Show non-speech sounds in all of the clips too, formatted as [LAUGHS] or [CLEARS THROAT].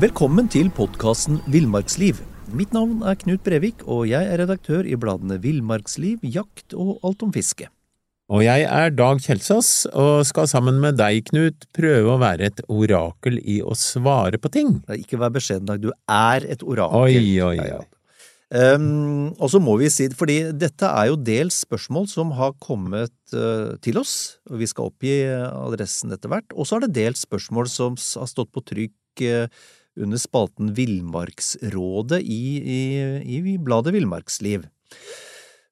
Velkommen til podkasten Villmarksliv. Mitt navn er Knut Brevik, og jeg er redaktør i bladene Villmarksliv, Jakt og Alt om fiske. Og jeg er Dag Kjelsås, og skal sammen med deg, Knut, prøve å være et orakel i å svare på ting. Ikke vær beskjeden, Dag. Du er et orakel. Oi, oi, oi. Um, og så må vi si, fordi dette er jo dels spørsmål som har kommet uh, til oss, og vi skal oppgi adressen etter hvert, og så er det dels spørsmål som har stått på trykk uh, under spalten Villmarksrådet i, i, i bladet Villmarksliv.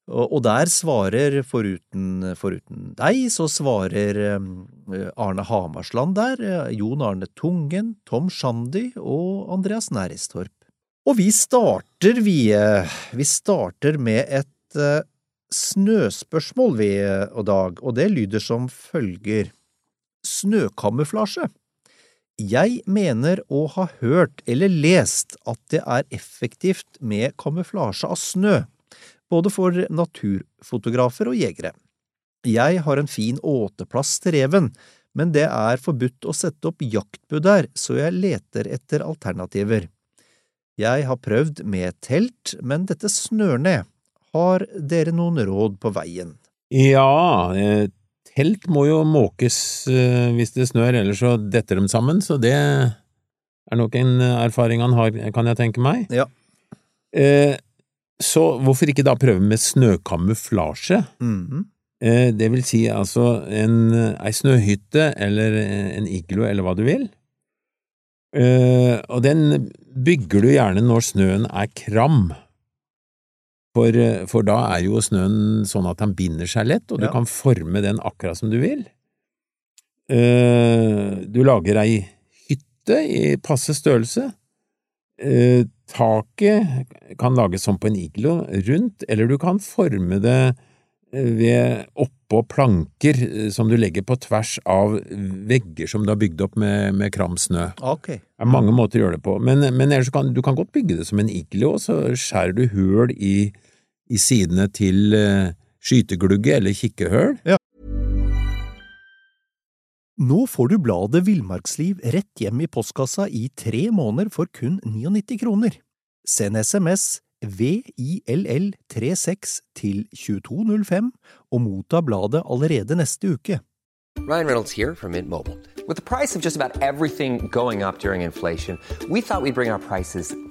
Og, der svarer, foruten, foruten, deg, så svarer uh, Arne Hamarsland der, Jon Arne Tungen, Tom Shandy og Andreas Næristorp. Og vi starter, vi, vi starter med et snøspørsmål, vi, og Dag, og det lyder som følger. Snøkamuflasje. Jeg mener å ha hørt eller lest at det er effektivt med kamuflasje av snø, både for naturfotografer og jegere. Jeg har en fin åteplass til reven, men det er forbudt å sette opp jaktbud der, så jeg leter etter alternativer. Jeg har prøvd med telt, men dette snør ned. Har dere noen råd på veien? Ja, eh, telt må jo måkes eh, hvis det snør, ellers så detter de sammen, så det er nok en erfaring han har, kan jeg tenke meg. Ja. Eh, så hvorfor ikke da prøve med snøkamuflasje? Mhm. Det vil si altså en, ei snøhytte eller en iglo eller hva du vil. Og den bygger du gjerne når snøen er kram, for, for da er jo snøen sånn at den binder seg lett, og du Ja. kan forme den akkurat som du vil. Uh, Du lager ei hytte i passe størrelse. Uh, Taket kan lages som på en iglo rundt, eller du kan forme det eh, ved oppå planker eh, som du legger på tvers av vegger som du har bygd opp med, med kram snø. Okay. Det er mange måter å gjøre det på, men, men ellers kan, du kan godt bygge det som en iglo, og så skjærer du høl i, i sidene til eh, skyteglugge eller kikkehøl. Nå får du bladet Villmarksliv rett hjem i postkassa i tre måneder for kun 99 kroner. Send SMS VILL36 til 2205 og motta bladet allerede neste uke. Ryan Reynolds her fra Mint Mobile. Med With the alt som går opp under going up trodde vi at vi skulle bringe our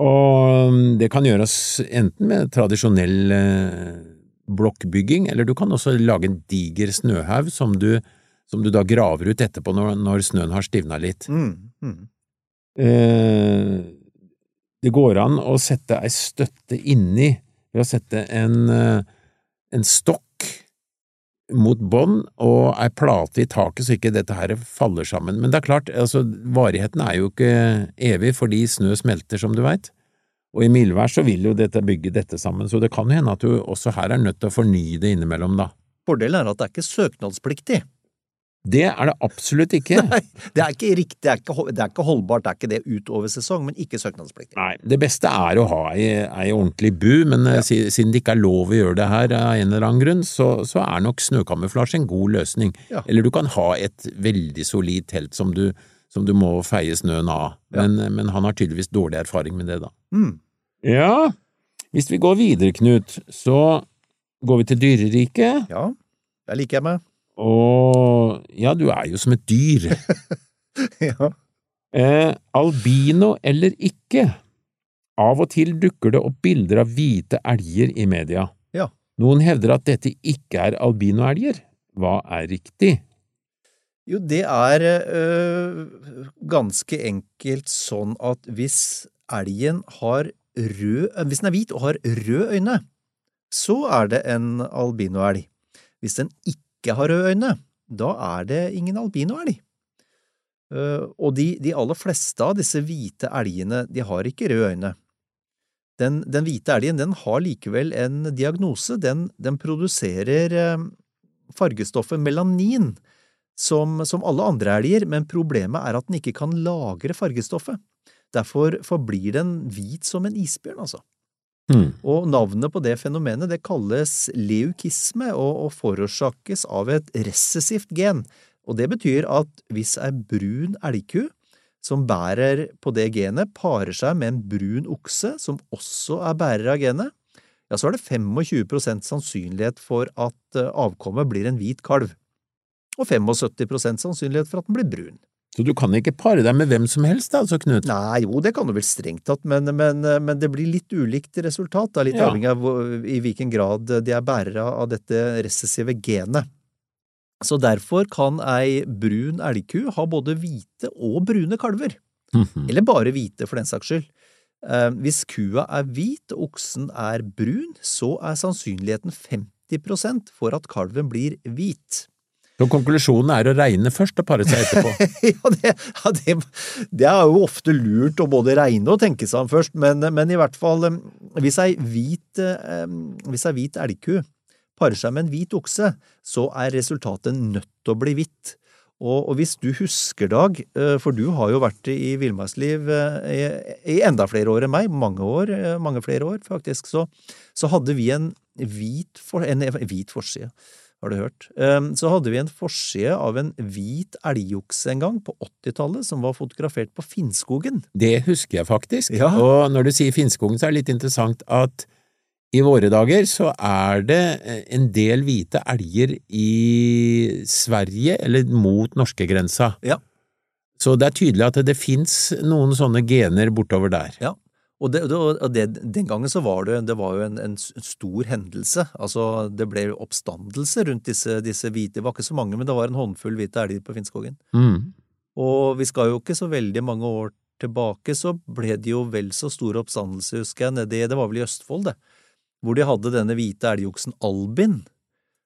Og um, det kan gjøres enten med tradisjonell eh, blokkbygging, eller du kan også lage en diger snøhaug som du, som du da graver ut etterpå når, når snøen har stivna litt. Mm, mm. Eh, det går an å sette ei støtte inni ved å sette en, eh, en stokk mot bånd og ei plate i taket så ikke dette her faller sammen. Men det er klart, altså, varigheten er jo ikke evig fordi snø smelter, som du veit. Og i mildvær så vil jo dette bygge dette sammen, så det kan jo hende at du også her er nødt til å fornye det innimellom, da. Fordelen er at det er ikke søknadspliktig. Det er det absolutt ikke. [LAUGHS] Nei, det er ikke riktig, det er ikke, det er ikke holdbart, det er ikke det utover sesong, men ikke søknadspliktig. Nei, det beste er å ha ei, ei ordentlig bu, men ja. siden det ikke er lov å gjøre det her av en eller annen grunn, så, så er nok snøkamuflasje en god løsning. Ja. Eller du kan ha et veldig solid telt som du, som du må feie snøen av, Ja. men, men han har tydeligvis dårlig erfaring med det, da. Mm. Ja, hvis vi går videre, Knut, så går vi til dyreriket, Ja, der liker jeg meg. Og ja, du er jo som et dyr. [LAUGHS] Ja. Eh, albino eller ikke? Av og til dukker det opp bilder av hvite elger i media. Ja. Noen hevder at dette ikke er albinoelger. Hva er riktig? Jo, det er øh, ganske enkelt sånn at hvis elgen har rød øh, Hvis den er hvit og har røde øyne, så er det en albinoelg. Hvis den ikke har røde øyne, da er det ingen albinoelg. Eh, og de, de aller fleste av disse hvite elgene, de har ikke røde øyne. Den, den hvite elgen den har likevel en diagnose. Den, den produserer eh, fargestoffet melanin, som, som alle andre elger, men problemet er at den ikke kan lagre fargestoffet. Derfor forblir den hvit som en isbjørn, altså. Hmm. Og navnet på det fenomenet det kalles leukisme og, og forårsakes av et recessivt gen. Og det betyr at hvis ei brun elgku som bærer på det genet, parer seg med en brun okse som også er bærer av genet, ja, så er det 25 sannsynlighet for at eh, avkommet blir en hvit kalv, og 75% sannsynlighet for at den blir brun. Så du kan ikke pare deg med hvem som helst, altså, Knut? Nei, jo, det kan du vel strengt tatt, men, men, men det blir litt ulikt resultat, da, litt Ja. avhengig av i hvilken grad de er bærere av dette recessive genet. Så derfor kan ei brun elgku ha både hvite og brune kalver. Mhm. Eller bare hvite, for den saks skyld. Eh, Hvis kua er hvit og oksen er brun, så er sannsynligheten 50% for at kalven blir hvit. Så konklusjonen er å regne først og pare seg etterpå. [LAUGHS] ja, det, ja det, det er jo ofte lurt å både regne og tenke seg om først, men, men i hvert fall hvis ei hvit, hvis ei hvit elgku parer seg med en hvit okse, så er resultatet nødt til å bli hvitt. Og, og hvis du husker, Dag, for du har jo vært i villmarksliv i, i enda flere år enn meg, mange år, mange flere år faktisk, så, så hadde vi en hvit, for, en hvit forside. Har du hørt? Um, Så hadde vi en forside av en hvit elgokse en gang, på 80-tallet, som var fotografert på Finnskogen. Det husker jeg faktisk. Ja. Og når du sier Finnskogen, så er det litt interessant at i våre dager så er det eh, en del hvite elger i Sverige, eller mot norskegrensa. Ja. Så det er tydelig at det, det fins noen sånne gener bortover der. Ja. Og, det, og det, den gangen så var det, det var jo en, en stor hendelse. Altså, det ble oppstandelse rundt disse, disse hvite Det var ikke så mange, men det var en håndfull hvite elger på Finnskogen. Mm. Og vi skal jo ikke så veldig mange år tilbake, så ble det jo vel så stor oppstandelse, husker jeg, nedi Det var vel i Østfold, det. Hvor de hadde denne hvite elgoksen Albin.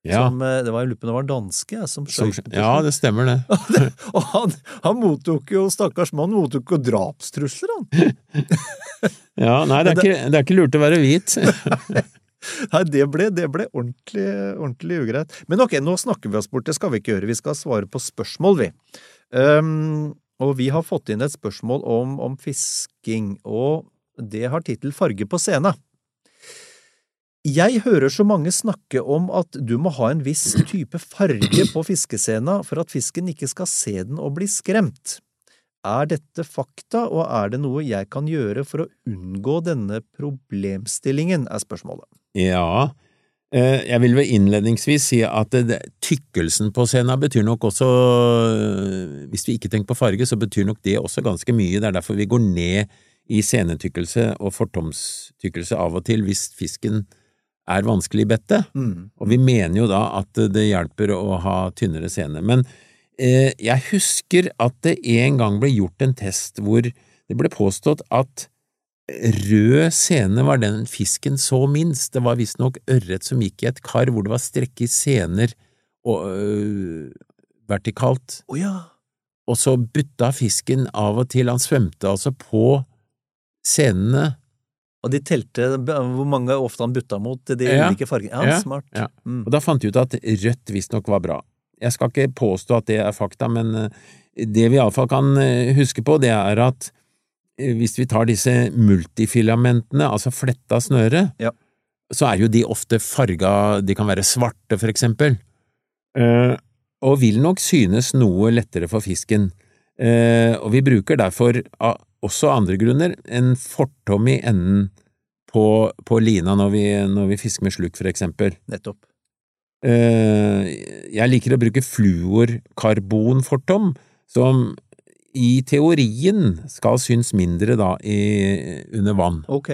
Ja. Som, eh, det var det var danske, som skjøt ja, det stemmer [LAUGHS] det. Og han, han mottok jo, stakkars mann, mottok jo drapstrusler, han. [LAUGHS] Ja, nei, det er, ikke, det er ikke lurt å være hvit. [LAUGHS] Nei, det ble, det ble ordentlig, ordentlig ugreit. Men ok, nå snakker vi oss bort, det skal vi ikke gjøre. Vi skal svare på spørsmål, vi. Um, og vi har fått inn et spørsmål om, om fisking, og det har tittel Farge på scene. Jeg hører så mange snakke om at du må ha en viss type farge på fiskescena for at fisken ikke skal se den og bli skremt. Er dette fakta, og er det noe jeg kan gjøre for å unngå denne problemstillingen, er spørsmålet. Ja, eh, jeg vil vel innledningsvis si at tykkelsen på scena betyr nok også, eh, hvis vi ikke tenker på farge, så betyr nok det også ganske mye. Det er derfor vi går ned i scenetykkelse og fortomstykkelse av og til hvis fisken er vanskelig i bettet. Mm. Og vi mener jo da at det hjelper å ha tynnere sene. Men eh, jeg husker at det en gang ble gjort en test hvor det ble påstått at rød sene var den fisken så minst. Det var visstnok ørret som gikk i et kar hvor det var strekke i sener og, øh, vertikalt, Oh, ja. og så butta fisken av og til, han svømte altså på scenene. Og de telte hvor mange ofte han butta mot de Ja. ulike fargene. Ja, Ja, smart. ja. Mm. Og da fant de ut at rødt visstnok var bra. Jeg skal ikke påstå at det er fakta, men eh, det vi iallfall kan eh, huske på, det er at eh, hvis vi tar disse multifilamentene, altså fletta snøre, Ja. så er jo de ofte farga, de kan være svarte, for eksempel, Eh, og vil nok synes noe lettere for fisken. Eh, og vi bruker derfor, også andre grunner, en fortom i enden på, på lina når vi, når vi fisker med sluk, for eksempel. Nettopp. Eh, jeg liker å bruke fluorkarbonfortom, som i teorien skal synes mindre da i, under vann, Ok.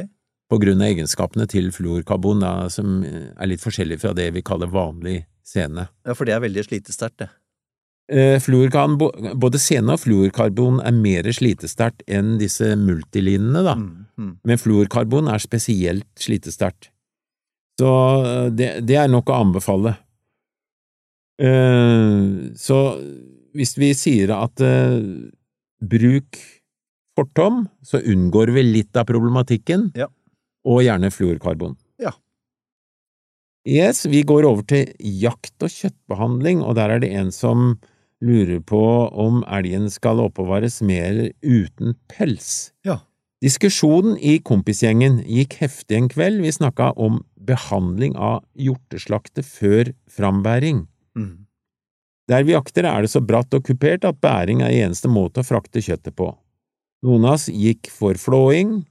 på grunn av egenskapene til fluorkarbon, da, som er litt forskjellig fra det vi kaller vanlig sene. Ja, for det er veldig slitesterkt, det. Eh, fluorkarbon, både sene og fluorkarbon er mer slitesterkt enn disse multilinene, da. Mm, mm. Men fluorkarbon er spesielt slitesterkt. Så eh, det, det er nok å anbefale. Uh, så hvis vi sier at uh, bruk fortom, så unngår vi litt av problematikken. Ja. og gjerne fluorkarbon. Ja. Yes, vi går over til jakt og kjøttbehandling, og der er det en som lurer på om elgen skal oppbevares med eller uten pels. Ja. Diskusjonen i kompisgjengen gikk heftig en kveld, vi snakka om behandling av hjorteslakte før frambæring. Mm. Der vi jakter er det så bratt og kupert at bæring er eneste måte å frakte kjøttet på. Noen av oss gikk for flåing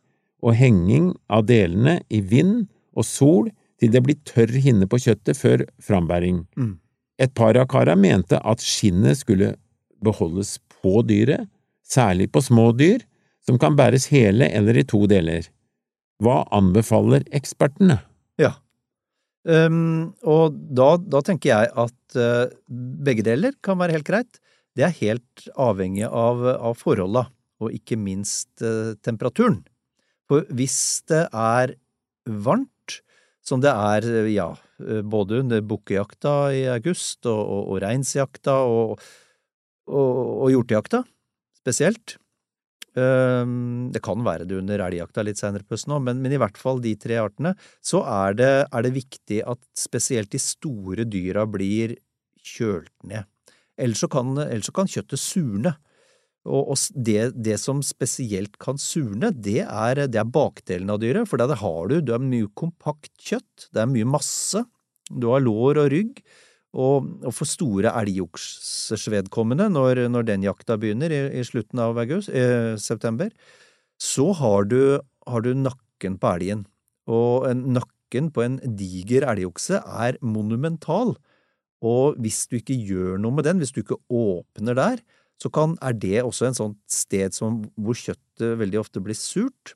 og henging av delene i vind og sol til det blir tørr hinne på kjøttet før frambæring. Mm. Et par av kara mente at skinnet skulle beholdes på dyret, særlig på små dyr, som kan bæres hele eller i to deler. Hva anbefaler ekspertene? Ja. Um, og da, da tenker jeg at uh, begge deler kan være helt greit. Det er helt avhengig av, av forholda, og ikke minst uh, temperaturen. For hvis det er varmt, som det er, uh, ja, både under bukkejakta i august, og, og, og reinsjakta og, og, og hjortejakta spesielt, Um, det kan være det under elgjakta litt seinere på høsten òg, men, men, i hvert fall de tre artene, så er det, er det viktig at spesielt de store dyra blir kjølt ned. Ellers så kan, ellers så kan kjøttet surne. Og, det, det, som spesielt kan surne, det er, det er bakdelen av dyret, for der har du, du har mye kompakt kjøtt, det er mye masse, du har lår og rygg, og, og for store elgoksers vedkommende, når, når, den jakta begynner i, i slutten av august, eh, september, så har du, har du nakken på elgen. Og en, nakken på en diger elgokse er monumental. Og hvis du ikke gjør noe med den, hvis du ikke åpner der, så kan, er det også en sånn sted som, hvor kjøttet veldig ofte blir surt.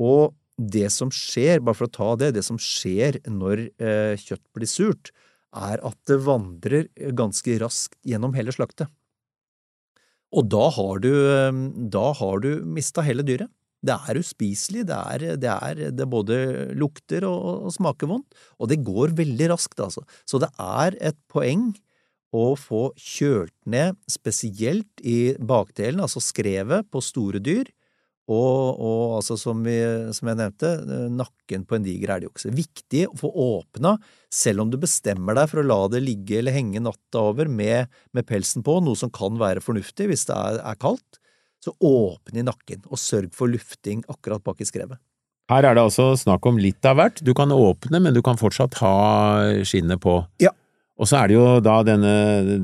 Og det som skjer, bare for å ta det, det som skjer når eh, kjøtt blir surt, er at det vandrer ganske raskt gjennom hele slaktet. Og da har du, da har du mista hele dyret. Det er uspiselig, det, er, det, er, det både lukter og, og, smaker vondt, og det går veldig raskt, altså. Så det er et poeng å få kjølt ned spesielt i bakdelen, altså skrevet på store dyr, og, og altså, som, vi, som, jeg nevnte, nakken på en diger elgokse. Viktig å få åpna, selv om du bestemmer deg for å la det ligge eller henge natta over med, med pelsen på, noe som kan være fornuftig hvis det er, er kaldt, så åpne i nakken, og sørg for lufting akkurat bak i skrevet. Her er det altså snakk om litt av hvert. Du kan åpne, men du kan fortsatt ha skinnet på. Ja, og så er det jo da denne,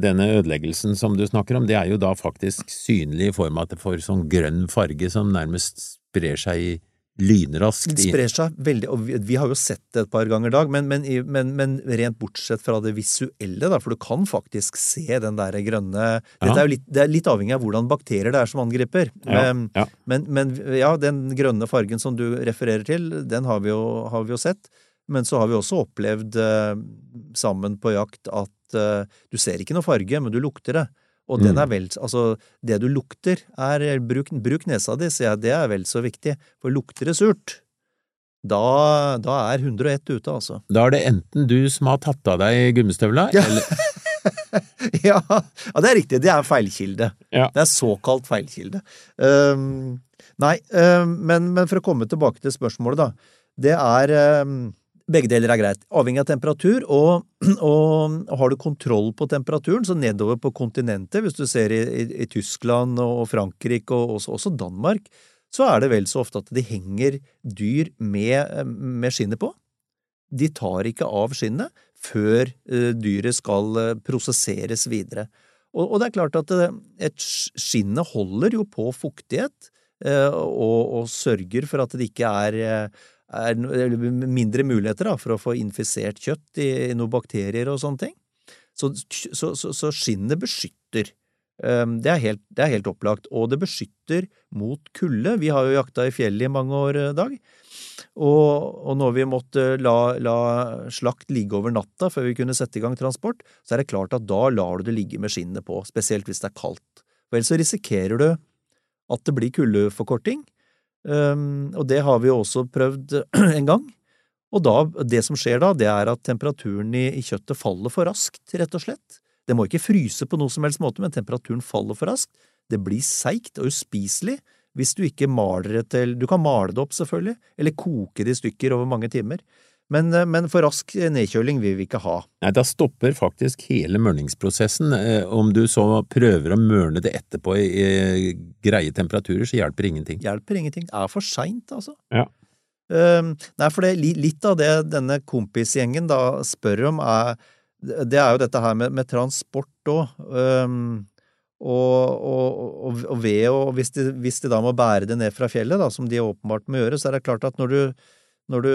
denne, ødeleggelsen som du snakker om, det er jo da faktisk synlig i form av at det får sånn grønn farge som nærmest sprer seg lynraskt. Det sprer seg veldig, og vi, vi har jo sett det et par ganger i dag, men, men, men, men, rent bortsett fra det visuelle, da, for du kan faktisk se den der grønne Dette ja. er jo litt, det er litt avhengig av hvordan bakterier det er som angriper. Ja, ja. Men, ja, den grønne fargen som du refererer til, den har vi jo, har vi jo sett. Men så har vi også opplevd eh, sammen på jakt at eh, du ser ikke noe farge, men du lukter det. Og den Mm. er vel, altså, det du lukter, er bruk, bruk nesa di, sier jeg, det er vel så viktig. For lukter det surt, da, da er 101 ute, altså. Da er det enten du som har tatt av deg gummistøvla, Ja. eller [LAUGHS] ja, ja, det er riktig. Det er feilkilde. Ja. Det er såkalt feilkilde. Um, nei, um, men, men for å komme tilbake til spørsmålet, da. Det er um, Begge deler er greit, avhengig av temperatur, og, [CLEARS THROAT] og, har du kontroll på temperaturen, så nedover på kontinentet, hvis du ser i, i, i Tyskland og Frankrike og også, også, Danmark, så er det vel så ofte at de henger dyr med, med skinnet på. De tar ikke av skinnet før uh, dyret skal uh, prosesseres videre. Og, og, det er klart at et skinnet holder jo på fuktighet, og, og, sørger for at det ikke er er mindre muligheter da, for å få infisert kjøtt i, i noen bakterier og sånne ting. Så, så, så, så skinnet beskytter. Det, er helt, det, er helt, opplagt. Og det beskytter mot kulde. Vi har jo jakta i fjellet i mange år, Dag. Og, og når vi måtte la, la, slakt ligge over natta før vi kunne sette i gang transport, så er det klart at da lar du det ligge med skinnet på, spesielt hvis det er kaldt. For ellers så risikerer du at det blir kuldeforkorting, Um, og det har vi også prøvd [CLEARS THROAT] en gang. Og da, det som skjer da, det er at temperaturen i, i, kjøttet faller for raskt, rett og slett. Det må ikke fryse på noe som helst måte, men temperaturen faller for raskt. Det blir seigt og uspiselig hvis du ikke maler det til Du kan male det opp, selvfølgelig, eller koke det i stykker over mange timer. Men, eh, men for rask nedkjøling vil vi ikke ha. Nei, da stopper faktisk hele mørningsprosessen. Eh, Om du så prøver å mørne det etterpå i greie temperaturer, så hjelper ingenting. Hjelper ingenting. Det er for seint, altså. Ja. Um, nei, for det, litt av det denne kompisgjengen da spør om, er Det er jo dette her med, med transport òg. Um, og, og, og, og ved å hvis de, hvis de da må bære det ned fra fjellet, da, som de åpenbart må gjøre, så er det klart at når du, når du,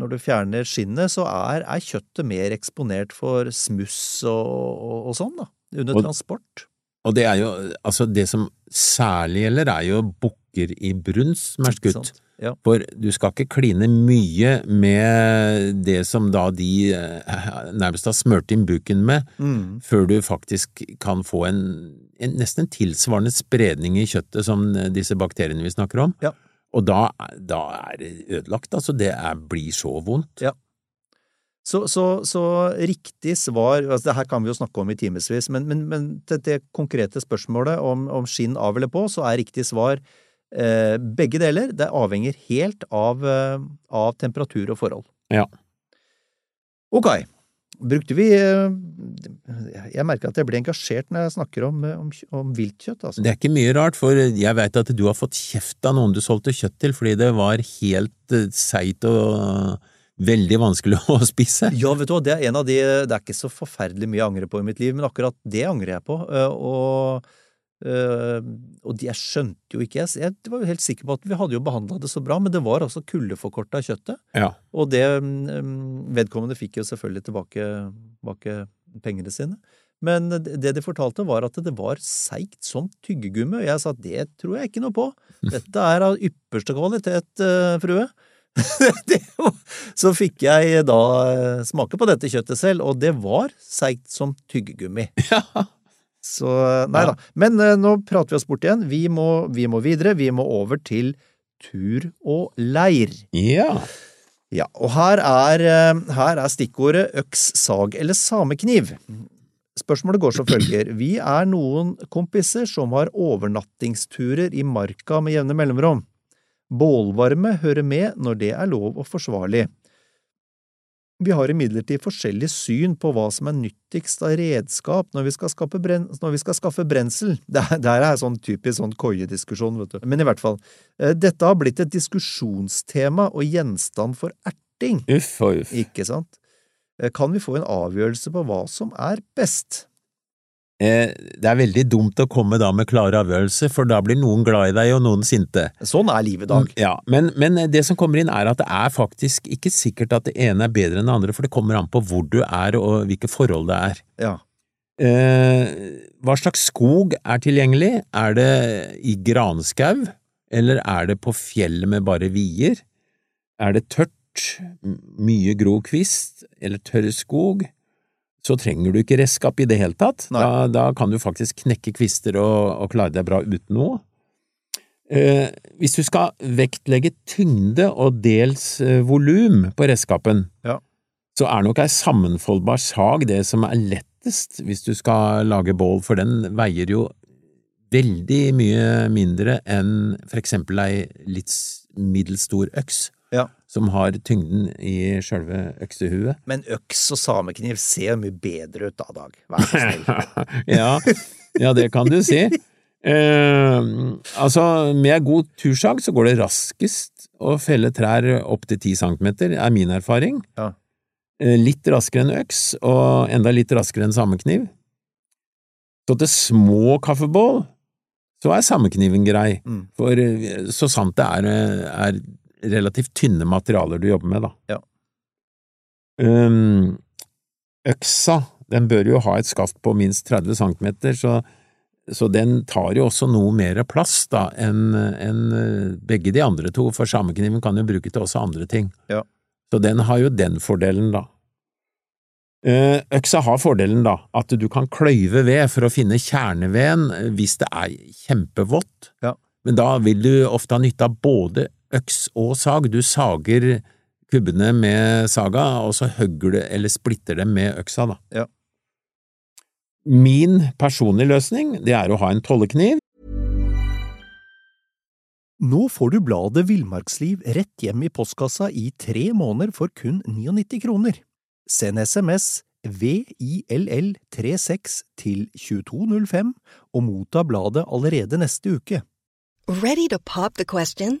når du fjerner skinnet, så er, er kjøttet mer eksponert for smuss og, og, og sånn, da. Under Og- transport. Og det er jo, altså det som særlig gjelder, er jo bukker i brunst som er skutt. Ja. For du skal ikke kline mye med det som da de eh, nærmest har smørt inn buken med, Mm. før du faktisk kan få en, en nesten tilsvarende spredning i kjøttet som disse bakteriene vi snakker om. Ja. Og da, da er det ødelagt, altså. Det er, blir så vondt. Ja. Så, så, så riktig svar altså Det her kan vi jo snakke om i timevis, men, men, men til det konkrete spørsmålet om, om skinn av eller på, så er riktig svar eh, begge deler. Det avhenger helt av, eh, av temperatur og forhold. Ja. Ok. Brukte vi eh, Jeg merker at jeg blir engasjert når jeg snakker om, eh, om, om viltkjøtt, altså. Det er ikke mye rart, for jeg veit at du har fått kjeft av noen du solgte kjøtt til fordi det var helt eh, seigt og veldig vanskelig [LAUGHS] å spise. Ja, vet du hva, det er en av de Det er ikke så forferdelig mye jeg angrer på i mitt liv, men akkurat det angrer jeg på. Og, eh, og de, jeg skjønte jo ikke Jeg jeg var jo helt sikker på at vi hadde jo behandla det så bra, men det var altså kuldeforkorta kjøttet. Ja. Og det um, Vedkommende fikk jo selvfølgelig tilbake, tilbake pengene sine. Men det de fortalte, var at det var seigt som tyggegummi, og jeg sa at det tror jeg ikke noe på. [LAUGHS] Dette er av ypperste kvalitet, uh, frue. [LAUGHS] så fikk jeg da eh, smake på dette kjøttet selv, og det var seigt som tyggegummi. Så nei da. Men uh, nå prater vi oss bort igjen. Vi må, vi må videre. Vi må over til tur og leir. Ja. Ja, og her er, uh, her er stikkordet øks, sag eller samekniv. Spørsmålet går som følger. Vi er noen kompiser som har overnattingsturer i marka med jevne mellomrom. Bålvarme hører med når det er lov og forsvarlig. Vi har imidlertid forskjellig syn på hva som er nyttigst av redskap når vi skal bren når vi skal skaffe brensel. [LAUGHS] Det her er sånn typisk sånn koiediskusjon, vet du. Men i hvert fall. eh, Dette har blitt et diskusjonstema og gjenstand for erting, Uff og uff. ikke sant? Eh, Kan vi få en avgjørelse på hva som er best? Eh, det er veldig dumt å komme da med klare avgjørelser, for da blir noen glad i deg og noen sinte. Sånn er livet i dag. Ja, men, men det som kommer inn er at det er faktisk ikke sikkert at det ene er bedre enn det andre, for det kommer an på hvor du er og hvilke forhold det er. Ja. Eh, hva slags skog er tilgjengelig? Er det i granskau, eller er det på fjellet med bare vier? Er det tørt, mye grov kvist, eller tørr skog? Så trenger du ikke redskap i det hele tatt. Da, da kan du faktisk knekke kvister og, og klare deg bra uten noe. Eh, hvis du skal vektlegge tyngde og dels eh, volum på redskapen, Ja. så er nok ei sammenfoldbar sag det som er lettest hvis du skal lage bål, for den veier jo veldig mye mindre enn for eksempel ei litt middels stor øks, Ja. som har tyngden i sjølve øksehuet. Men øks og samekniv ser mye bedre ut da, Dag. Vær så snill. [LAUGHS] ja, ja, det kan du si. Eh, altså, med god tursag så går det raskest å felle trær opp til ti centimeter, er min erfaring. Ja. Eh, litt raskere enn øks, og enda litt raskere enn samekniv. Så til små kaffebål så er samekniven grei, Mm. for eh, så sant det er, eh, er relativt tynne materialer du jobber med, da. Ja. Um, øksa, den bør jo ha et skaft på minst 30 cm, så, så den tar jo også noe mer plass da enn enn, eh, begge de andre to, for samekniven kan jo bruke til også andre ting. Ja. Så den har jo den fordelen, da. Eh, Øksa har fordelen, da, at du kan kløyve ved for å finne kjerneveden eh, hvis det er kjempevått. Ja. Men da vil du ofte ha nytte av både øks og sag. Du sager kubbene med saga, og så hogger du eller splitter dem med øksa, da. Ja. Min personlige løsning, det er å ha en tollekniv. Nå får du bladet Villmarksliv rett hjem i postkassa i tre måneder for kun 99 kroner. Send SMS VILL36 til 2205 og motta bladet allerede neste uke. Ready to pop the question?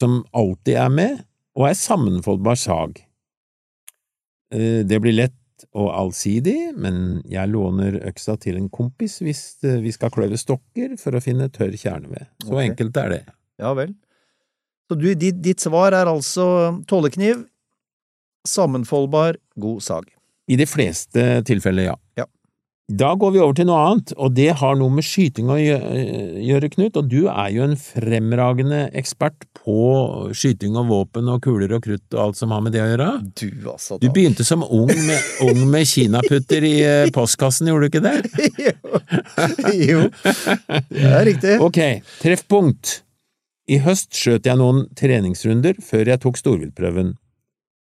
Som alltid er med, og er sammenfoldbar sag. Eh, Det blir lett og allsidig, men jeg låner øksa til en kompis hvis eh, vi skal kløve stokker for å finne tørr kjerneved. Så okay. enkelt er det. Ja vel. Så du, ditt, ditt svar er altså tålekniv, sammenfoldbar, god sag. I de fleste tilfeller, ja. Ja. Da går vi over til noe annet, og det har noe med skyting å gjøre, Knut, og du er jo en fremragende ekspert på skyting og våpen og kuler og krutt og alt som har med det å gjøre. Du, altså. Du begynte som ung med, ung med kinaputter i eh, postkassen, gjorde du ikke det? [LAUGHS] jo, det er riktig. Ok, treffpunkt. I høst skjøt jeg noen treningsrunder før jeg tok storviltprøven.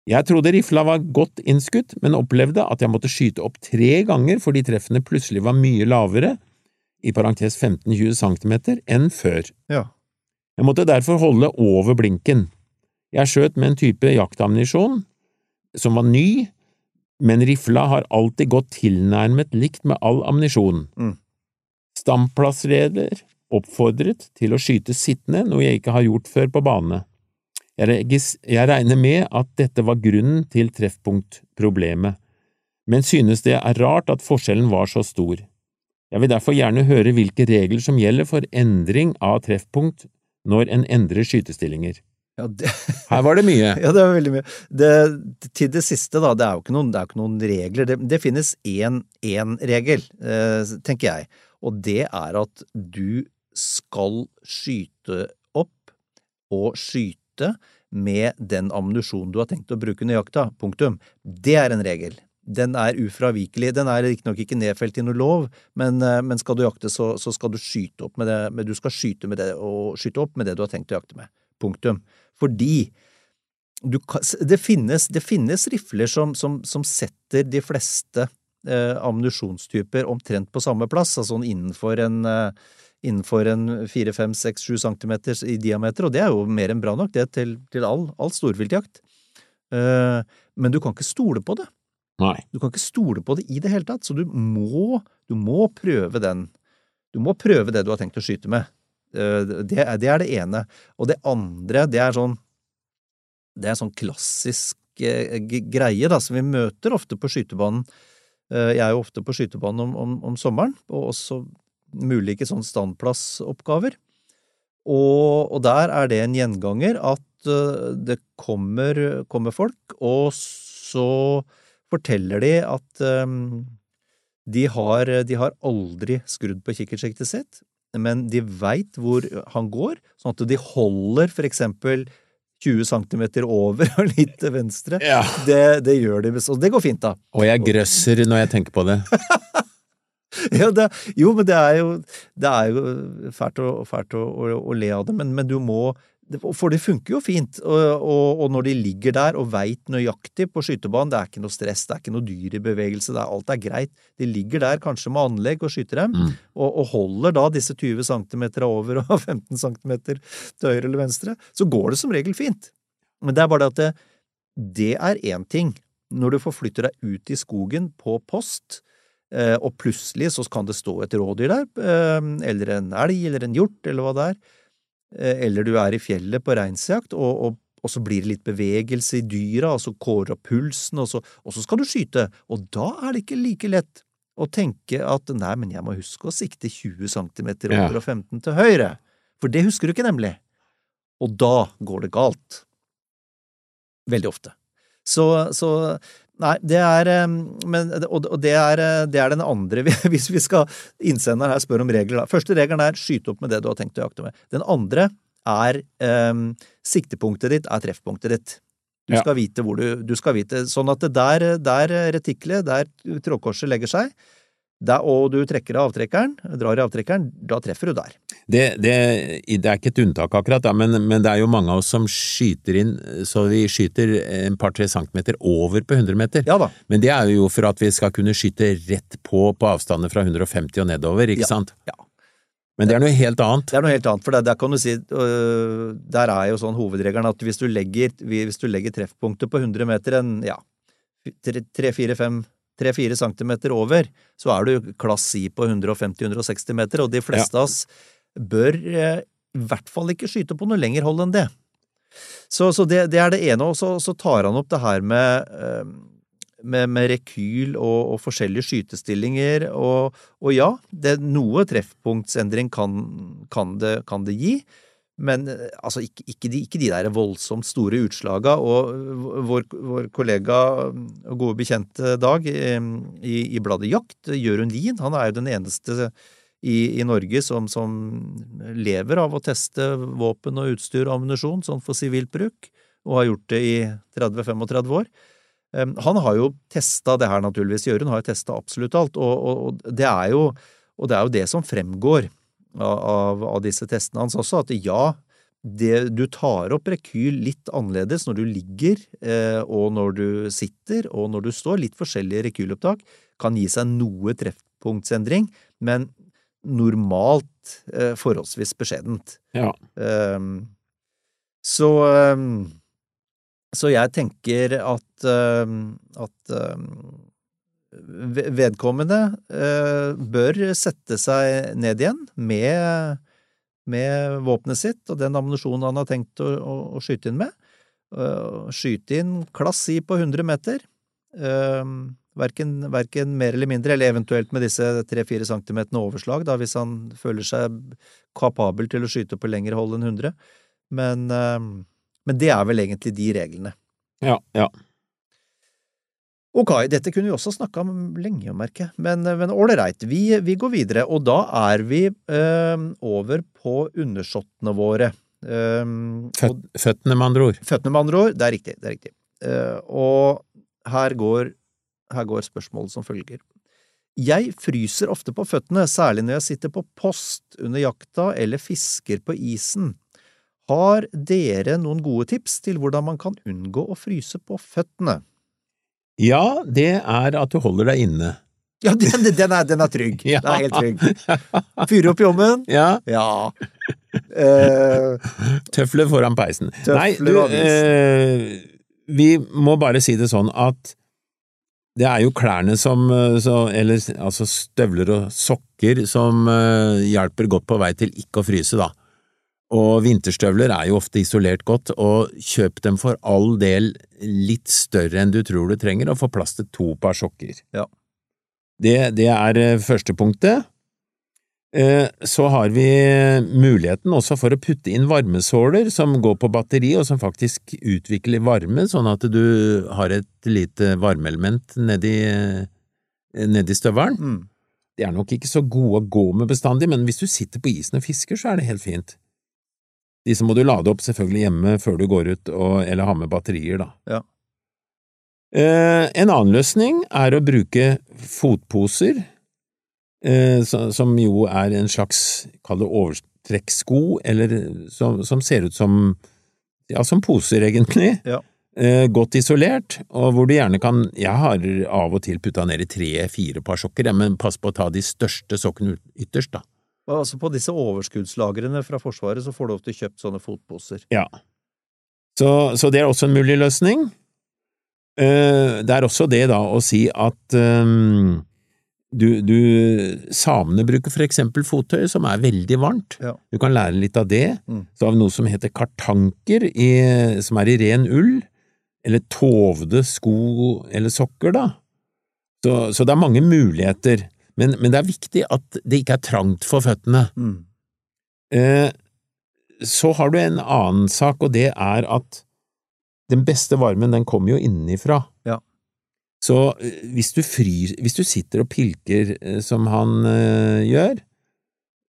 Jeg trodde rifla var godt innskutt, men opplevde at jeg måtte skyte opp tre ganger fordi treffene plutselig var mye lavere, i parentes 15–20 cm, enn før. Ja. Jeg måtte derfor holde over blinken. Jeg skjøt med en type jaktammunisjon som var ny, men rifla har alltid gått tilnærmet likt med all ammunisjon. Mm. Stamplassreder oppfordret til å skyte sittende, noe jeg ikke har gjort før på bane. Jeg, regner med at dette var grunnen til treffpunktproblemet, men synes det er rart at forskjellen var så stor. Jeg vil derfor gjerne høre hvilke regler som gjelder for endring av treffpunkt når en endrer skytestillinger. Ja, det, [LAUGHS] Her var det mye. [LAUGHS] ja, det var veldig mye. Det, til det siste, da, det er jo ikke noen, det ikke noen regler. Det, det finnes én, én regel, eh, tenker jeg, og det er at du skal skyte opp og skyte med den ammunisjonen du har tenkt å bruke under jakta. Punktum. Det er en regel. Den er ufravikelig. Den er riktignok ikke nedfelt i noe lov, men, eh, men skal du jakte, så, så skal du skyte opp med det, men du skal skyte med det, og skyte opp med det du har tenkt å jakte med. Punktum. Fordi du, det, finnes, det finnes rifler som, som, som setter de fleste eh, ammunisjonstyper omtrent på samme plass, altså innenfor en eh, innenfor en 4-5-6-7 cm i diameter, og det er jo mer enn bra nok, det til, til all, all storviltjakt. Uh, men du kan ikke stole på det. Nei. Du kan ikke stole på det i det hele tatt, så du må, du må prøve den. Du må prøve det du har tenkt å skyte med. Uh, Det er, det er det ene. Og det andre, det er sånn Det er sånn klassisk eh, greie da, som vi møter ofte på skytebanen. Jeg er jo ofte på skytebanen om, om, om sommeren, og også ulike sånn standplassoppgaver. Og, og der er det en gjenganger at eh, det kommer, kommer folk, og så forteller de at um, de har, de har aldri skrudd på kikkertsiktet sitt, men de veit hvor han går, sånn at de holder for eksempel 20 cm over og litt til venstre. Ja. Det, det gjør de, og det går fint, da. Og jeg grøsser når jeg tenker på det. [LAUGHS] [LAUGHS] Ja, det, jo, men det er jo, det er jo fælt, å, fælt å, å, å le av det, men, men du må For det funker jo fint, og, og, og når de ligger der og veit nøyaktig på skytebanen, det er ikke noe stress, det er ikke noe dyr i bevegelse, er, alt er greit. De ligger der kanskje med anlegg og skyter dem, Mm. og, og holder da disse 20 cm over og [LAUGHS] 15 cm til høyre eller venstre, så går det som regel fint. Men det er bare det at det, det er én ting. Når du forflytter deg ut i skogen på post, og plutselig så kan det stå et rådyr der, eh, eller en elg, eller en hjort, eller hva det er, eh, eller du er i fjellet på reinsjakt, og, og, og så blir det litt bevegelse i dyra, og så kårer opp pulsen, og så, og så skal du skyte, og da er det ikke like lett å tenke at nei, men jeg må huske å sikte 20 cm over og 15 til høyre, for det husker du ikke nemlig. Og da går det galt. Veldig ofte. Så, så Nei, det er eh, men, Og det er, eh, det er den andre [LAUGHS] Hvis vi skal innsende her spør om regler. Første regelen er skyte opp med det du har tenkt å jakte med. Den andre er um, Siktepunktet ditt er treffpunktet ditt. Du Ja. skal vite hvor du Du skal vite Sånn at det der, der retiklet, der trådkorset legger seg, der, og du trekker av avtrekkeren, drar i avtrekkeren, da treffer du der. Det, det, det er ikke et unntak akkurat, da, men, men det er jo mange av oss som skyter inn så vi skyter en par-tre centimeter over på 100 meter. Ja da. Men det er jo for at vi skal kunne skyte rett på på avstander fra 150 og nedover, ikke Ja, sant? ja. Men det er noe helt annet. Det er noe helt annet, for der, der kan du si øh, Der er jo sånn hovedregelen at hvis du legger, hvis du legger treffpunktet på 100 meter en ja, 3-4 centimeter over, så er du klass I på 150-160 meter, og de fleste av oss bør eh, i hvert fall ikke skyte på noe lenger hold enn det. Så, så det, det er det ene, og så, tar han opp det her med eh, med, med rekyl og, og forskjellige skytestillinger, og, og ja, det, noe treffpunktsendring kan, kan, det, kan det gi, men eh, altså ikke, ikke, de, ikke de der voldsomt store utslaga. Og vår, vår kollega og gode bekjente Dag i, i bladet Jakt, Jørund Lien, han er jo den eneste i, i Norge som, som lever av å teste våpen og utstyr og ammunisjon sånn for sivilt bruk, og har gjort det i 30-35 år. Han har jo testa det her, naturligvis. Jørund har jo testa absolutt alt, og, og, og, det jo, og det er jo det som fremgår av, av disse testene hans også, at ja, det, du tar opp rekyl litt annerledes når du ligger eh, og når du sitter og når du står. Litt forskjellige rekylopptak kan gi seg noe treffpunktsendring, men normalt eh, forholdsvis beskjedent. Ja. Um, så um, så jeg tenker at, um, at vedkommende uh, bør sette seg ned igjen med, med våpenet sitt og den ammunisjonen han har tenkt å, å, å skyte inn med. Uh, skyte inn klass I på 100 meter. Um, Verken, verken mer eller mindre, eller eventuelt med disse tre-fire centimeterne overslag, da, hvis han føler seg kapabel til å skyte på lengre hold enn 100. Men, um, men det er vel egentlig de reglene. Ja, ja. Ok, dette kunne vi også snakka om lenge, merker jeg, men, men ålreit, vi, vi går videre, og da er vi øh, over på undersåttene våre. Um, Føt, føttene, med andre ord. Føttene, med andre ord. Det er riktig. det er riktig. Uh, og her går, her går spørsmålet som følger. Jeg fryser ofte på føttene, særlig når jeg sitter på post under jakta eller fisker på isen. Har dere noen gode tips til hvordan man kan unngå å fryse på føttene? Ja, det er at du holder deg inne. [LAUGHS] Ja, den, den, er, den er trygg. Den er helt trygg. [LAUGHS] Fyre opp i ovnen? Ja, Ja. [LAUGHS] Eh, tøfler foran peisen. Tøfler Nei, du, eh, vi må bare si det sånn at det er jo klærne som, eh, så, eller altså støvler og sokker som uh, hjelper godt på vei til ikke å fryse, da. Og vinterstøvler er jo ofte isolert godt, og kjøp dem for all del litt større enn du tror du trenger, og få plass til to par sokker. Ja. Det, det er eh, første punktet. Eh, Så har vi muligheten også for å putte inn varmesåler som går på batteri, og som faktisk utvikler varme, sånn at du har et lite varmeelement nedi, nedi støvelen. mm. De er nok ikke så gode å gå med bestandig, men hvis du sitter på isen og fisker, så er det helt fint. Disse må du lade opp selvfølgelig hjemme før du går ut, og, eller ha med batterier, da. Ja. Eh, en annen løsning er å bruke fotposer, som jo er en slags, kall det overtrekkssko, eller som, som ser ut som, ja, som poser, egentlig. Ja. Eh, godt isolert, og hvor du gjerne kan Jeg har av og til putta ned i tre–fire par sokker, men pass på å ta de største sokkene ytterst, da. Altså På disse overskuddslagrene fra Forsvaret så får du ofte kjøpt sånne fotposer. Ja. Så, så det er også en mulig løsning. Eh, Det er også det da å si at ehm, du, du Samene bruker for eksempel fottøy som er veldig varmt. Ja. Du kan lære litt av det. Mm. Så har vi noe som heter kartanker, i, som er i ren ull, eller tovde sko eller sokker, da. Så, så det er mange muligheter. Men, men det er viktig at det ikke er trangt for føttene. Mm. Eh, så har du en annen sak, og det er at den beste varmen, den kommer jo innenfra. Så eh, hvis du, fryr, hvis du sitter og pilker eh, som han eh, gjør,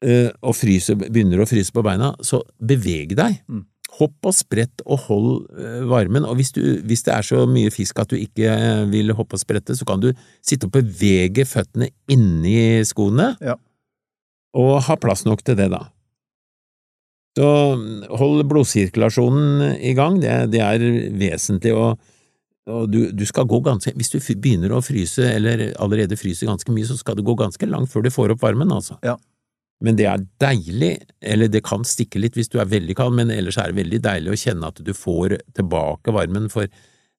eh, og fryser, begynner å fryse på beina, så beveg deg. Mm. Hopp og sprett og hold eh, varmen, og hvis, du, hvis det er så mye fisk at du ikke vil hoppe og sprette, så kan du sitte og bevege føttene inni skoene, Ja. og ha plass nok til det, da. Så hold blodsirkulasjonen i gang, det, det er vesentlig, og, og du, du skal gå ganske Hvis du begynner å fryse, eller allerede fryser ganske mye, så skal du gå ganske langt før du får opp varmen, altså. Ja. Men det er deilig, eller det kan stikke litt hvis du er veldig kald, men ellers er det veldig deilig å kjenne at du får tilbake varmen, for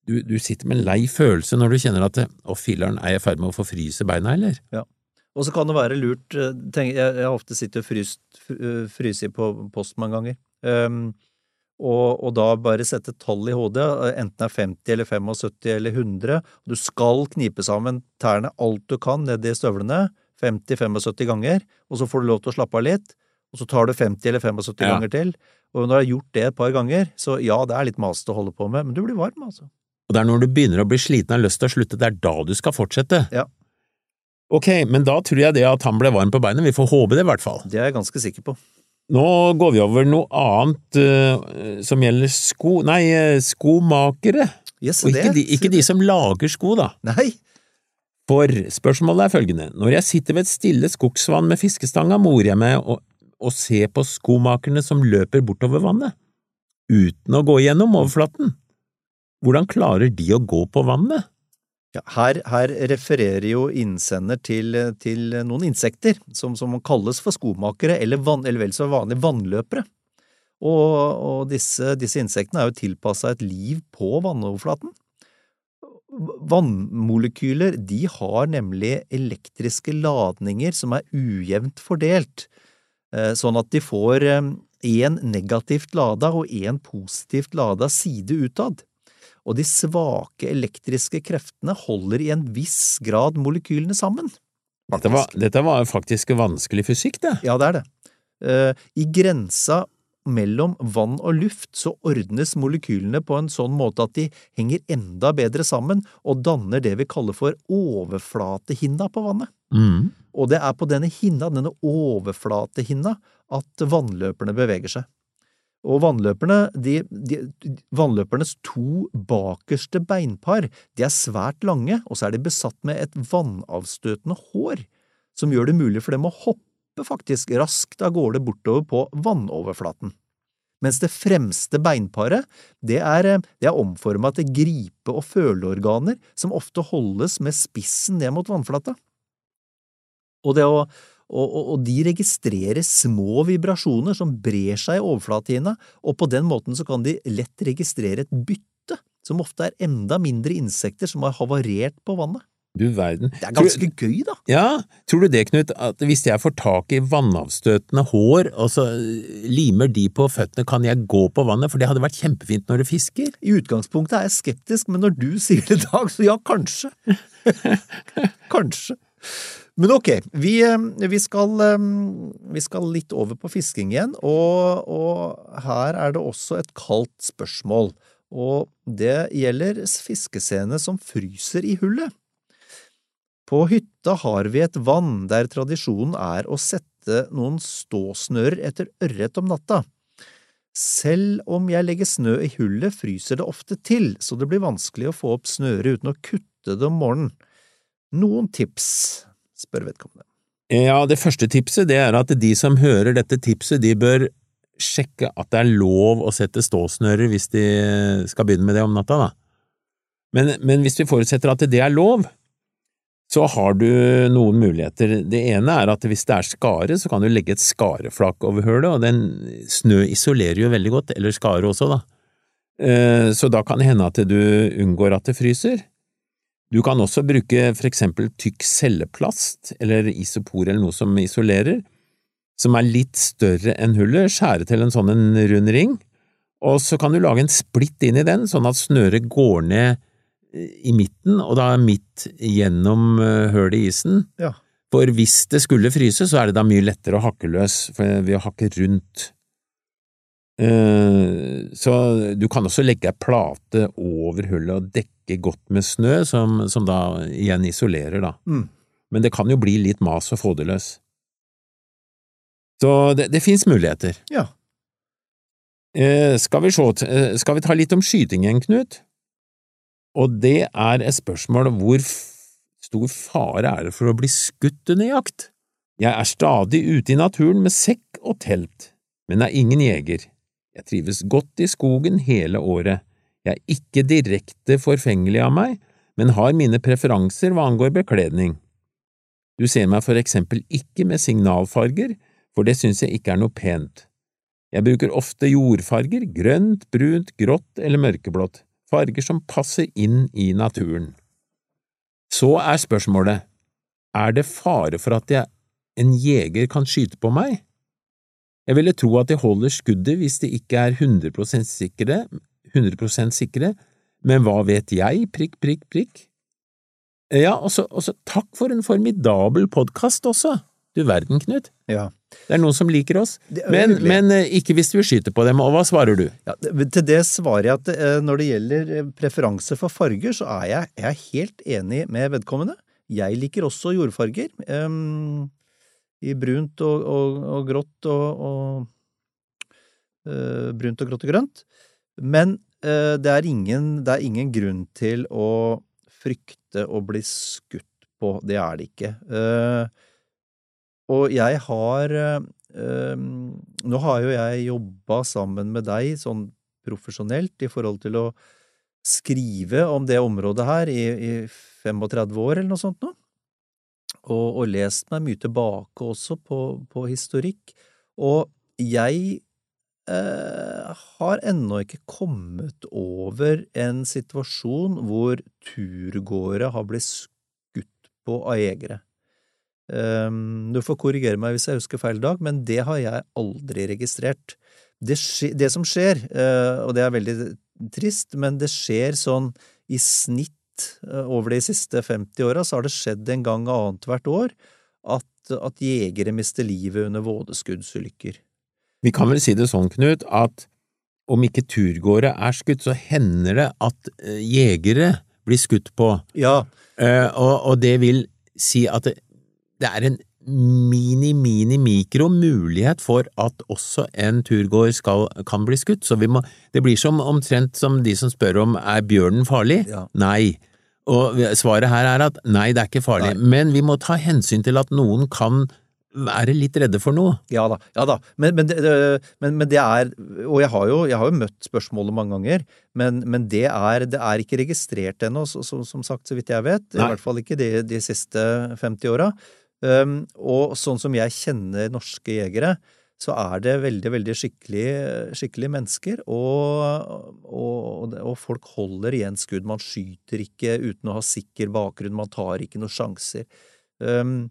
du, du sitter med en lei følelse når du kjenner at å filler'n, er jeg i ferd med å få fryse beina, eller? Ja. Og så kan det være lurt eh, tenk, jeg, jeg har ofte sittet og fryst, eh, fryst på post mange ganger. Um, og, og da bare sette tall i hodet, eh, enten det er 50 eller 75 eller 100. og Du skal knipe sammen tærne alt du kan ned i støvlene, 50-75 ganger, og så får du lov til å slappe av litt. Og så tar du 50 eller 75 Ja. ganger til. Og når du har gjort det et par ganger, så ja, det er litt masete å holde på med, men du blir varm, altså. Og det er når du begynner å bli sliten og har lyst til å slutte, det er da du skal fortsette. Ja. Ok, men da tror jeg det at han ble varm på beinet, vi får håpe det i hvert fall. Det er jeg ganske sikker på. Nå går vi over noe annet uh, som gjelder sko… Nei, eh, skomakere. Yes, Og ikke de, ikke de som lager sko, da. Nei, For spørsmålet er følgende, når jeg sitter ved et stille skogsvann med fiskestanga, morer jeg meg å, og ser på skomakerne som løper bortover vannet, uten å gå gjennom overflaten. Hvordan klarer de å gå på vannet? Ja, her, her refererer jo innsender til, til noen insekter som, som kalles for skomakere, eller, van, eller vel så vanlige vannløpere. Og, og disse, disse insektene er jo tilpassa et liv på vannoverflaten. Vannmolekyler de har nemlig elektriske ladninger som er ujevnt fordelt, eh, sånn at de får én negativt lada og én positivt lada side utad og de svake elektriske kreftene holder i en viss grad molekylene sammen. Dette var, dette var faktisk vanskelig fysikk, det. Ja, det er det. Uh, I grensa mellom vann og luft så ordnes molekylene på en sånn måte at de henger enda bedre sammen og danner det vi kaller for overflatehinna på vannet. Mm. Og det er på denne hinna, denne overflatehinna, at vannløperne beveger seg. Og vannløperne, de, de, vannløpernes to bakerste beinpar, de er svært lange, og så er de besatt med et vannavstøtende hår, som gjør det mulig for dem å hoppe faktisk raskt av gårde bortover på vannoverflaten. Mens det fremste beinparet, det er, det er omforma til gripe- og føleorganer som ofte holdes med spissen ned mot vannflata. Og det å og, og, og de registrerer små vibrasjoner som brer seg i overflatehinna, og på den måten så kan de lett registrere et bytte, som ofte er enda mindre insekter som har havarert på vannet. Du verden. Det er ganske gøy, da. Ja, tror du det, Knut, at hvis jeg får tak i vannavstøtende hår, og så limer de på føttene, kan jeg gå på vannet? For det hadde vært kjempefint når du fisker. I utgangspunktet er jeg skeptisk, men når du sier det, Dag, så ja, kanskje. [LAUGHS] kanskje. Men ok, vi, eh, vi, skal, eh, vi skal litt over på fisking igjen, og, og her er det også et kaldt spørsmål, og det gjelder fiskescene som fryser i hullet. På hytta har vi et vann der tradisjonen er å sette noen ståsnører etter ørret om natta. Selv om jeg legger snø i hullet, fryser det ofte til, så det blir vanskelig å få opp snøret uten å kutte det om morgenen. Noen tips, spør vedkommende. Ja, det første tipset det er at de som hører dette tipset, de bør sjekke at det er lov å sette ståsnører hvis de skal begynne med det om natta, da. Men, men hvis vi forutsetter at det er lov, så har du noen muligheter. Det ene er at hvis det er skare, så kan du legge et skareflak over hølet, og den snø isolerer jo veldig godt, eller skare også, da. Eh, Så da kan det hende at du unngår at det fryser. Du kan også bruke for eksempel tykk celleplast eller isopor eller noe som isolerer, som er litt større enn hullet, skjære til en sånn en rund ring, og så kan du lage en splitt inn i den, sånn at snøret går ned eh, i midten, og da midt gjennom hullet hølet i isen. Ja. For hvis det skulle fryse, så er det da mye lettere å hakke løs ved å hakke rundt. Eh, Så du kan også legge ei plate over hullet og dekke dekke godt med snø, som, som da igjen isolerer, da. Mm. Men det kan jo bli litt mas det løs. Så det, det fins muligheter. Ja. Eh, skal, vi se, eh, skal vi ta litt om skytingen, Knut? Og det er et spørsmål hvor stor fare er det for å bli skutt under jakt? Jeg er stadig ute i naturen med sekk og telt, men er ingen jeger. Jeg trives godt i skogen hele året. Jeg er ikke direkte forfengelig av meg, men har mine preferanser hva angår bekledning. Du ser meg for eksempel ikke med signalfarger, for det synes jeg ikke er noe pent. Jeg bruker ofte jordfarger, grønt, brunt, grått eller mørkeblått farger som passer inn i naturen. Så er spørsmålet, er det fare for at jeg, en jeger kan skyte på meg? Jeg ville tro at de holder skuddet hvis de ikke er 100 sikre, 100% sikre, men hva vet jeg, prikk, prikk, prikk. Ja, og så takk for en formidabel podkast også, du verden, Knut. Ja. Det er noen som liker oss, men, men eh, ikke hvis vi skyter på dem, og hva svarer du? Ja, til det svarer jeg at eh, når det gjelder eh, preferanse for farger, så er jeg, jeg er helt enig med vedkommende. Jeg liker også jordfarger. Um, I brunt og, og, og grått og, og uh, Brunt og grått og grønt. Men eh, det, er ingen, det er ingen grunn til å frykte å bli skutt på. Det er det ikke. Eh, og jeg har eh, Um, nå har jo jeg jobba sammen med deg sånn profesjonelt i forhold til å skrive om det området her i, i 35 år eller noe sånt nå. Og, og lest meg mye tilbake også på, på historikk. Og jeg eh, har ennå ikke kommet over en situasjon hvor turgåere har blitt skutt på av jegere. Um, du får korrigere meg hvis jeg husker feil, Dag, men det har jeg aldri registrert. Det, skje, det som skjer, eh, og det er veldig trist, men det skjer sånn i snitt eh, over de siste 50 åra, så har det skjedd en gang annethvert år at, at jegere mister livet under vådeskuddsulykker. Vi kan vel si det sånn, Knut, at om ikke turgåere er skutt, så hender det at eh, jegere blir skutt på, Ja, Uh, og, og det vil si at det, det er en mini-mini-mikro mulighet for at også en turgåer skal, kan bli skutt, så vi må, det blir som omtrent som de som spør om er bjørnen farlig? Ja. Nei. Og svaret her er at nei, det er ikke farlig, men vi må ta hensyn til at noen kan være litt redde for noe. Ja da, ja da. Men, men, det, men, men det er Og jeg har jo, jeg har jo møtt spørsmålet mange ganger, men, men det, er, det er ikke registrert ennå, så- som sagt, så vidt jeg vet. I hvert fall ikke de, de siste 50 åra. Um, og sånn som jeg kjenner norske jegere, så er det veldig, veldig skikkelig, skikkelig mennesker, og, og, og folk holder igjen skudd. Man skyter ikke uten å ha sikker bakgrunn, man tar ikke noen sjanser. Um,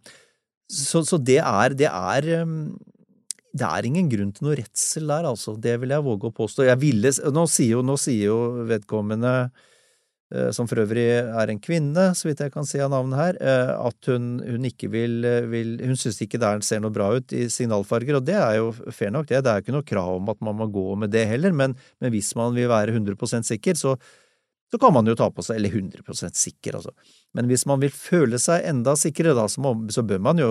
så, så det er, det er um, det er ingen grunn til noe redsel der, altså. Det vil jeg våge å påstå. Ville, nå, sier jo, nå sier jo vedkommende, eh, som for øvrig er en kvinne, så vidt jeg kan si av navnet her, eh, at hun, hun ikke vil, vil Hun syns ikke det er- ser noe bra ut i signalfarger, og det er jo fair nok, det. Det er jo ikke noe krav om at man må gå med det heller, men, men hvis man vil være 100% sikker, så, så kan man jo ta på seg Eller 100% sikker, altså. Men hvis man vil føle seg enda sikrere, da, så, må, så bør man jo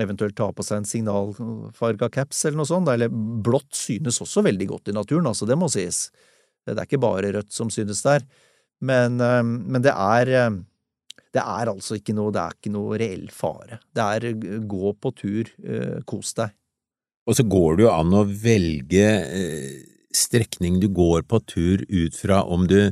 eventuelt ta på seg en signalfarga caps eller noe sånt. da, Eller blått synes også veldig godt i naturen, altså, det må sies. Det er ikke bare rødt som synes der. Men, eh, men det er eh, det er altså ikke noe, det er ikke noe reell fare. Det er gå på tur, eh, kos deg. Og så går det jo an å velge strekning du går på tur ut fra om du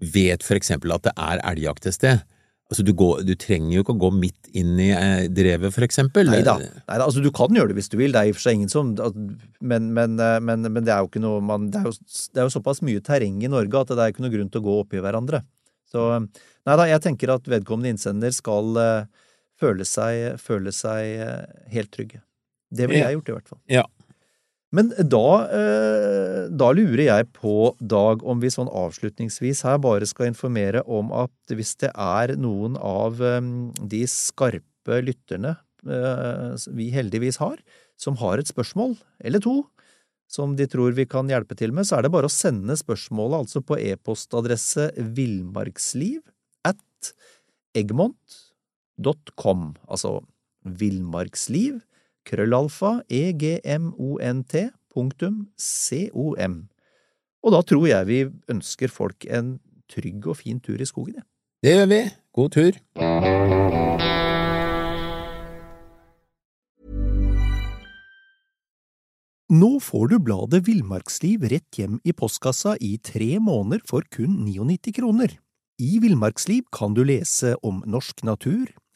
vet for eksempel at det er elgjakt et sted. Altså du, går, du trenger jo ikke å gå midt inn i eh, drevet, for eksempel. Nei da, altså du kan gjøre det hvis du vil, det er i og for seg ingen som men, men, eh, men, men det er jo ikke noe man, det, er jo, det er jo såpass mye terreng i Norge at det er ikke noe grunn til å gå oppi hverandre. Så nei da, jeg tenker at vedkommende innsender skal eh, føle seg, føle seg eh, helt trygge. Det ville jeg gjort i hvert fall. Ja. Men da, eh, da lurer jeg på, Dag, om vi sånn avslutningsvis her bare skal informere om at hvis det er noen av eh, de skarpe lytterne eh, vi heldigvis har, som har et spørsmål eller to, som de tror vi kan hjelpe til med, så er det bare å sende spørsmålet altså på e-postadresse villmarksliv at egmont.com, altså villmarksliv, krøllalfa, egmont, punktum, com. Og da tror jeg vi ønsker folk en trygg og fin tur i skogen, jeg. Det gjør vi. God tur. Nå får du bladet Villmarksliv rett hjem i postkassa i tre måneder for kun 99 kroner. I Villmarksliv kan du lese om norsk natur,